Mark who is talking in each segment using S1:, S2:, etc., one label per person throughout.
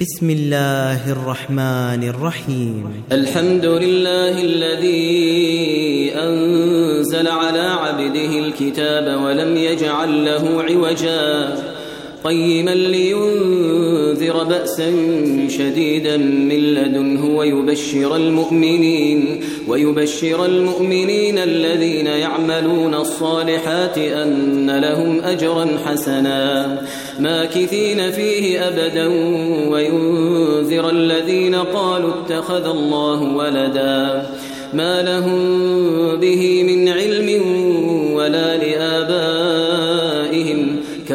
S1: بسم الله الرحمن الرحيم
S2: الحمد لله الذي أنزل على عبده الكتاب ولم يجعل له عوجا قيما لينذر بأسا شديدا من لدنه ويبشر المؤمنين ويبشر المؤمنين الذين يعملون الصالحات أن لهم أجرا حسنا ماكثين فيه أبدا وينذر الذين قالوا اتخذ الله ولدا ما لهم به من علم ولا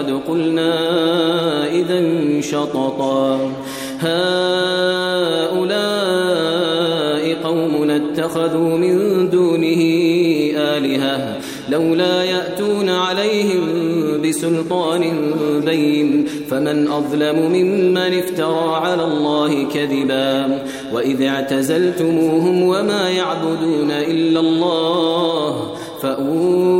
S2: لقد قلنا إذا شططا. هؤلاء قوم اتخذوا من دونه آلهة لولا يأتون عليهم بسلطان بين فمن أظلم ممن افترى على الله كذبا. وإذ اعتزلتموهم وما يعبدون إلا الله إلى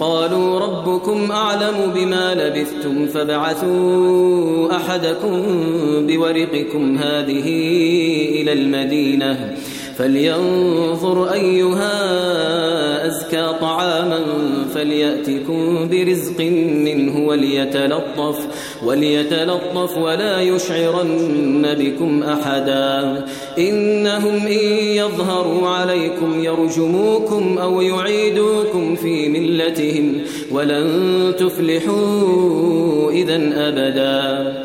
S2: قالوا ربكم أعلم بما لبثتم فابعثوا أحدكم بورقكم هذه إلى المدينة فلينظر أيها أزكى طعاما فليأتكم برزق منه وليتلطف وليتلطف ولا يشعرن بكم أحدا. إنهم إن يظهروا عليكم يرجموكم أو يعيدوكم في ملتهم ولن تفلحوا إذا أبدا.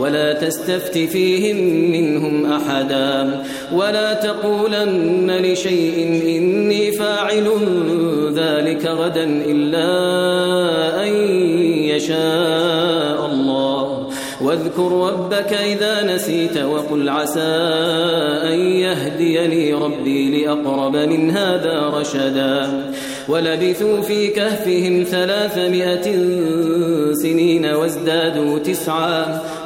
S2: ولا تستفت فيهم منهم أحدا ولا تقولن لشيء إني فاعل ذلك غدا إلا أن يشاء الله واذكر ربك إذا نسيت وقل عسى أن يهديني ربي لأقرب من هذا رشدا ولبثوا في كهفهم ثلاثمائة سنين وازدادوا تسعا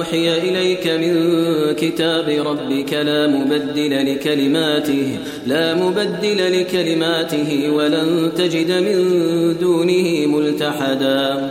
S2: أوحي إليك من كتاب ربك لا مبدل لكلماته لا مبدل لكلماته ولن تجد من دونه ملتحدا.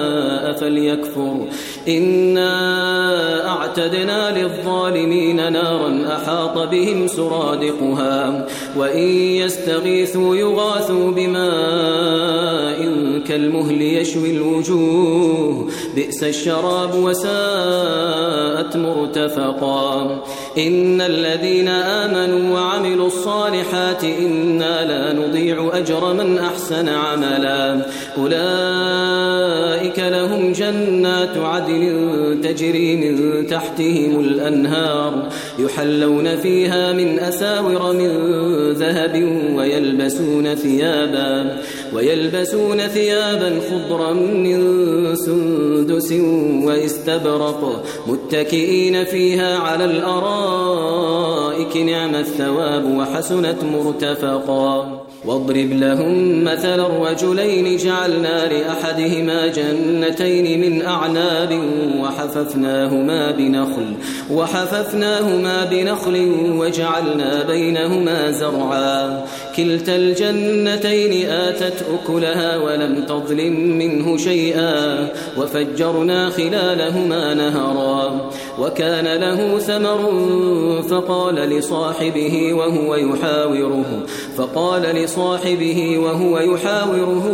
S2: فليكفر. إنا أعتدنا للظالمين نارا أحاط بهم سرادقها وإن يستغيثوا يغاثوا بماء كالمهل يشوي الوجوه. بئس الشراب وساءت مرتفقا. إن الذين آمنوا وعملوا الصالحات إنا لا نضيع أجر من أحسن عملا. أولئك لهم جنات عدن تجري من تحتهم الأنهار يحلون فيها من أساور من ذهب ويلبسون ثيابا ويلبسون ثيابا خضرا من سندس واستبرق متكئين فيها على الأرائك نعم الثواب وحسنت مرتفقا. واضرب لهم مثل الرجلين جعلنا لأحدهما جنتين من أعناب وحففناهما بنخل وحففناهما بنخل وجعلنا بينهما زرعا. كلتا الجنتين آتت أكلها ولم تظلم منه شيئا وفجرنا خلالهما نهرا وكان له ثمر فقال لصاحبه وهو يحاوره فقال لصاحبه وهو يحاوره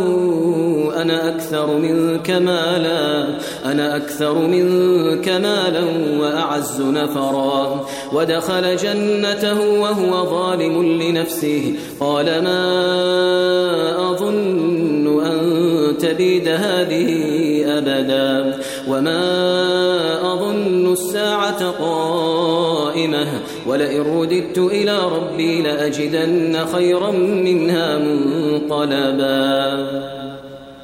S2: أنا أكثر منك مالا أنا أكثر منك مالا وأعز نفرا ودخل جنته وهو ظالم لنفسه قال ما أظن أن تبيد هذه أبدا وما أظن الساعة قائمة ولئن رددت إلى ربي لأجدن خيرا منها منقلبا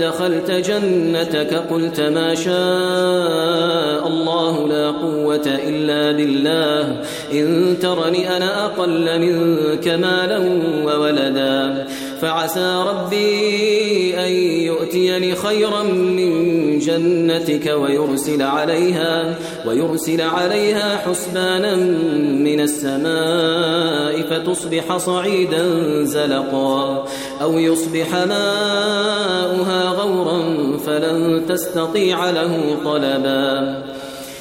S2: دخلت جنتك قلت ما شاء الله لا قوة إلا بالله. إن ترني أنا أقل منك مالا وولدا. فعسى ربي أن يؤتيني خيرا من جنتك ويرسل عليها ويرسل عليها حسبانا من السماء فتصبح صعيدا زلقا أو يصبح ماؤها غورا فلن تستطيع له طلبا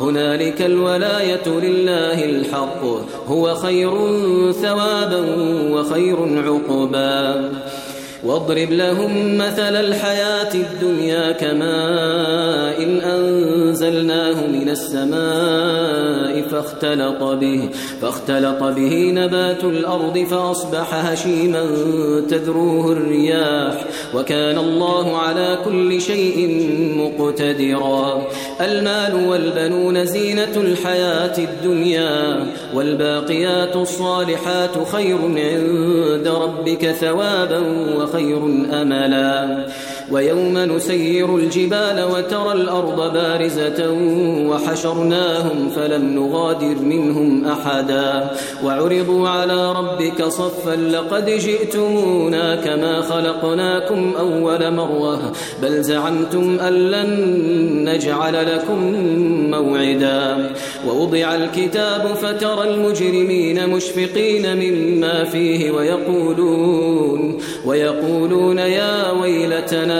S2: هنالك الولاية لله الحق. هو خير ثوابا وخير عقبا. واضرب لهم مثل الحياة الدنيا كماء إن أنزلناه من السماء فاختلط به فاختلط به نبات الأرض فأصبح هشيما تذروه الرياح وكان الله على كل شيء مقتدرا. المال والبنون زينة الحياة الدنيا والباقيات الصالحات خير عند ربك ثوابا وخير أملا. ويوم نسير الجبال وترى الأرض بارزة وحشرناهم فلم نغادر منهم أحدا. وعرضوا على ربك صفا لقد جئتمونا كما خلقناكم أول مرة. بل زعمتم أن لن نجعل لكم موعدا. ووضع الكتاب فترى المجرمين مشفقين مما فيه ويقولون ويقولون يا ويلتنا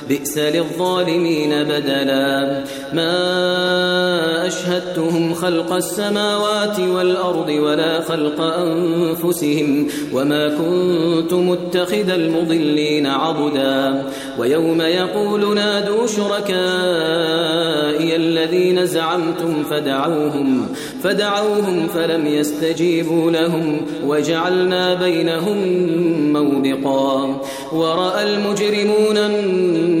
S2: بئس للظالمين بدلا. ما أشهدتهم خلق السماوات والأرض ولا خلق أنفسهم وما كنت متخذ المضلين عبدا. ويوم يقول نادوا شركائي الذين زعمتم فدعوهم فدعوهم فلم يستجيبوا لهم وجعلنا بينهم موبقا. ورأى المجرمون النار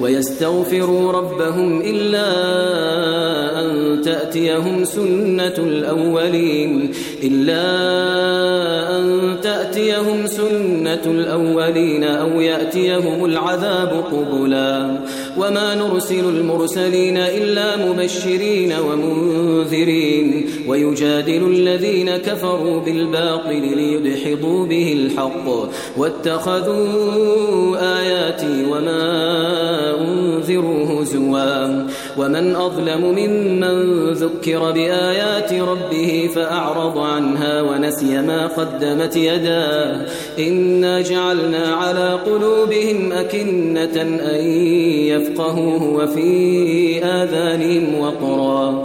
S2: ويستغفروا ربهم إلا أن تأتيهم سنة الأولين إلا أن تأتيهم سنة الأولين أو يأتيهم العذاب قبلا. وما نرسل المرسلين إلا مبشرين ومنذرين ويجادل الذين كفروا بالباطل ليدحضوا به الحق. واتخذوا آياتي وما أنذروا هزوا ومن أظلم ممن ذكر بآيات ربه فأعرض عنها ونسي ما قدمت يداه إنا جعلنا على قلوبهم أكنة أن يفقهوه وفي آذانهم وقرا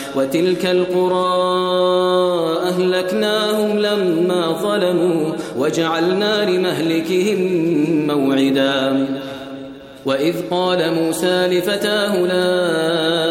S2: وتلك القرى أهلكناهم لما ظلموا وجعلنا لمهلكهم موعدا. وإذ قال موسى لفتاه لا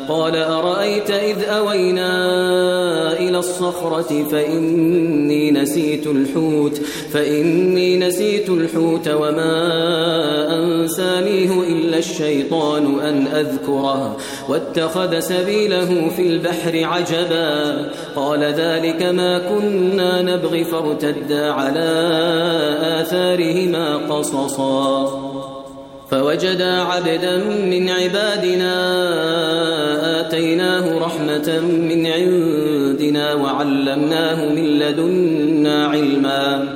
S2: قال أرأيت إذ أوينا إلى الصخرة فإني نسيت الحوت فإني نسيت الحوت وما أنسانيه إلا الشيطان أن أذكره واتخذ سبيله في البحر عجبا. قال ذلك ما كنا نبغي فارتدا على آثارهما قصصا. فوجدا عبدا من عبادنا آتيناه رحمة من عندنا وعلمناه من لدنا علما.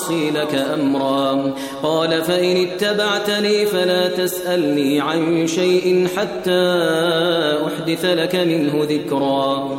S2: أعصي لك أمرا. قال فإن اتبعتني فلا تسألني عن شيء حتى أحدث لك منه ذكرا.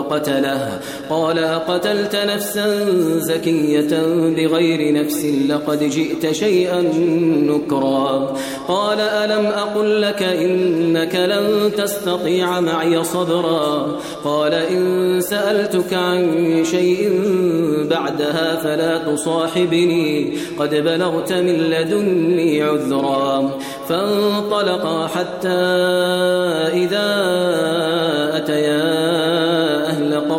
S2: فقتله قال أقتلت نفسا زكية بغير نفس لقد جئت شيئا نكرا. قال ألم أقل لك إنك لن تستطيع معي صبرا؟ قال إن سألتك عن شيء بعدها فلا تصاحبني. قد بلغت من لدني عذرا. فانطلقا حتى إذا أتيا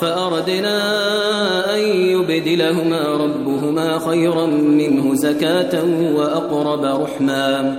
S2: فأردنا أن يبدلهما ربهما خيرا منه زكاة وأقرب رحما.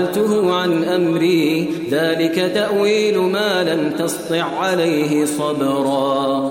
S2: فعلته عن أمري ذلك تأويل ما لم تسطع عليه صبرا.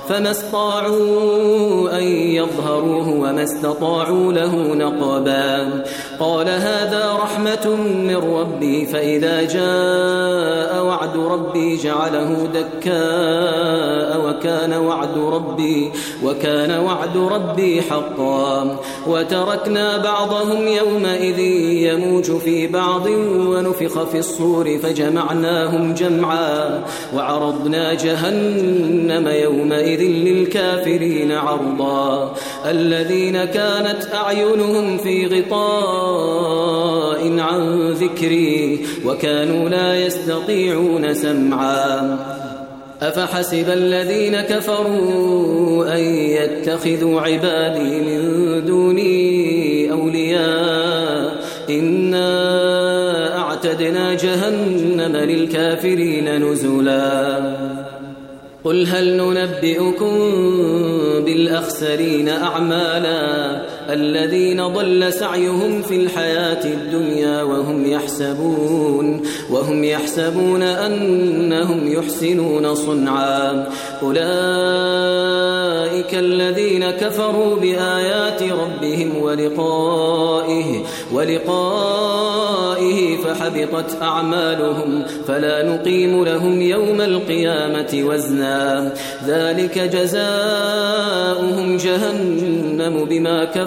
S2: فما استطاعوا أن يظهروه وما استطاعوا له نقبا قال هذا رحمة من ربي فإذا جاء وعد ربي جعله دكاء وكان وعد ربي وكان وعد ربي حقا وتركنا بعضهم يومئذ يموج في بعض ونفخ في الصور فجمعناهم جمعا وعرضنا جهنم يومئذ للكافرين عرضا. الذين كانت أعينهم في غطاء عن ذكري وكانوا لا يستطيعون سمعا. أفحسب الذين كفروا أن يتخذوا عبادي من دوني أولياء؟ إنا أعتدنا جهنم للكافرين نزلا. قل هل ننبئكم بالأخسرين أعمالا الذين ضل سعيهم في الحياة الدنيا وهم يحسبون وهم يحسبون أنهم يحسنون صنعا. أولئك الذين كفروا بآيات ربهم ولقائه ولقائه فحبطت أعمالهم فلا نقيم لهم يوم القيامة وزنا. ذلك جزاؤهم جهنم بما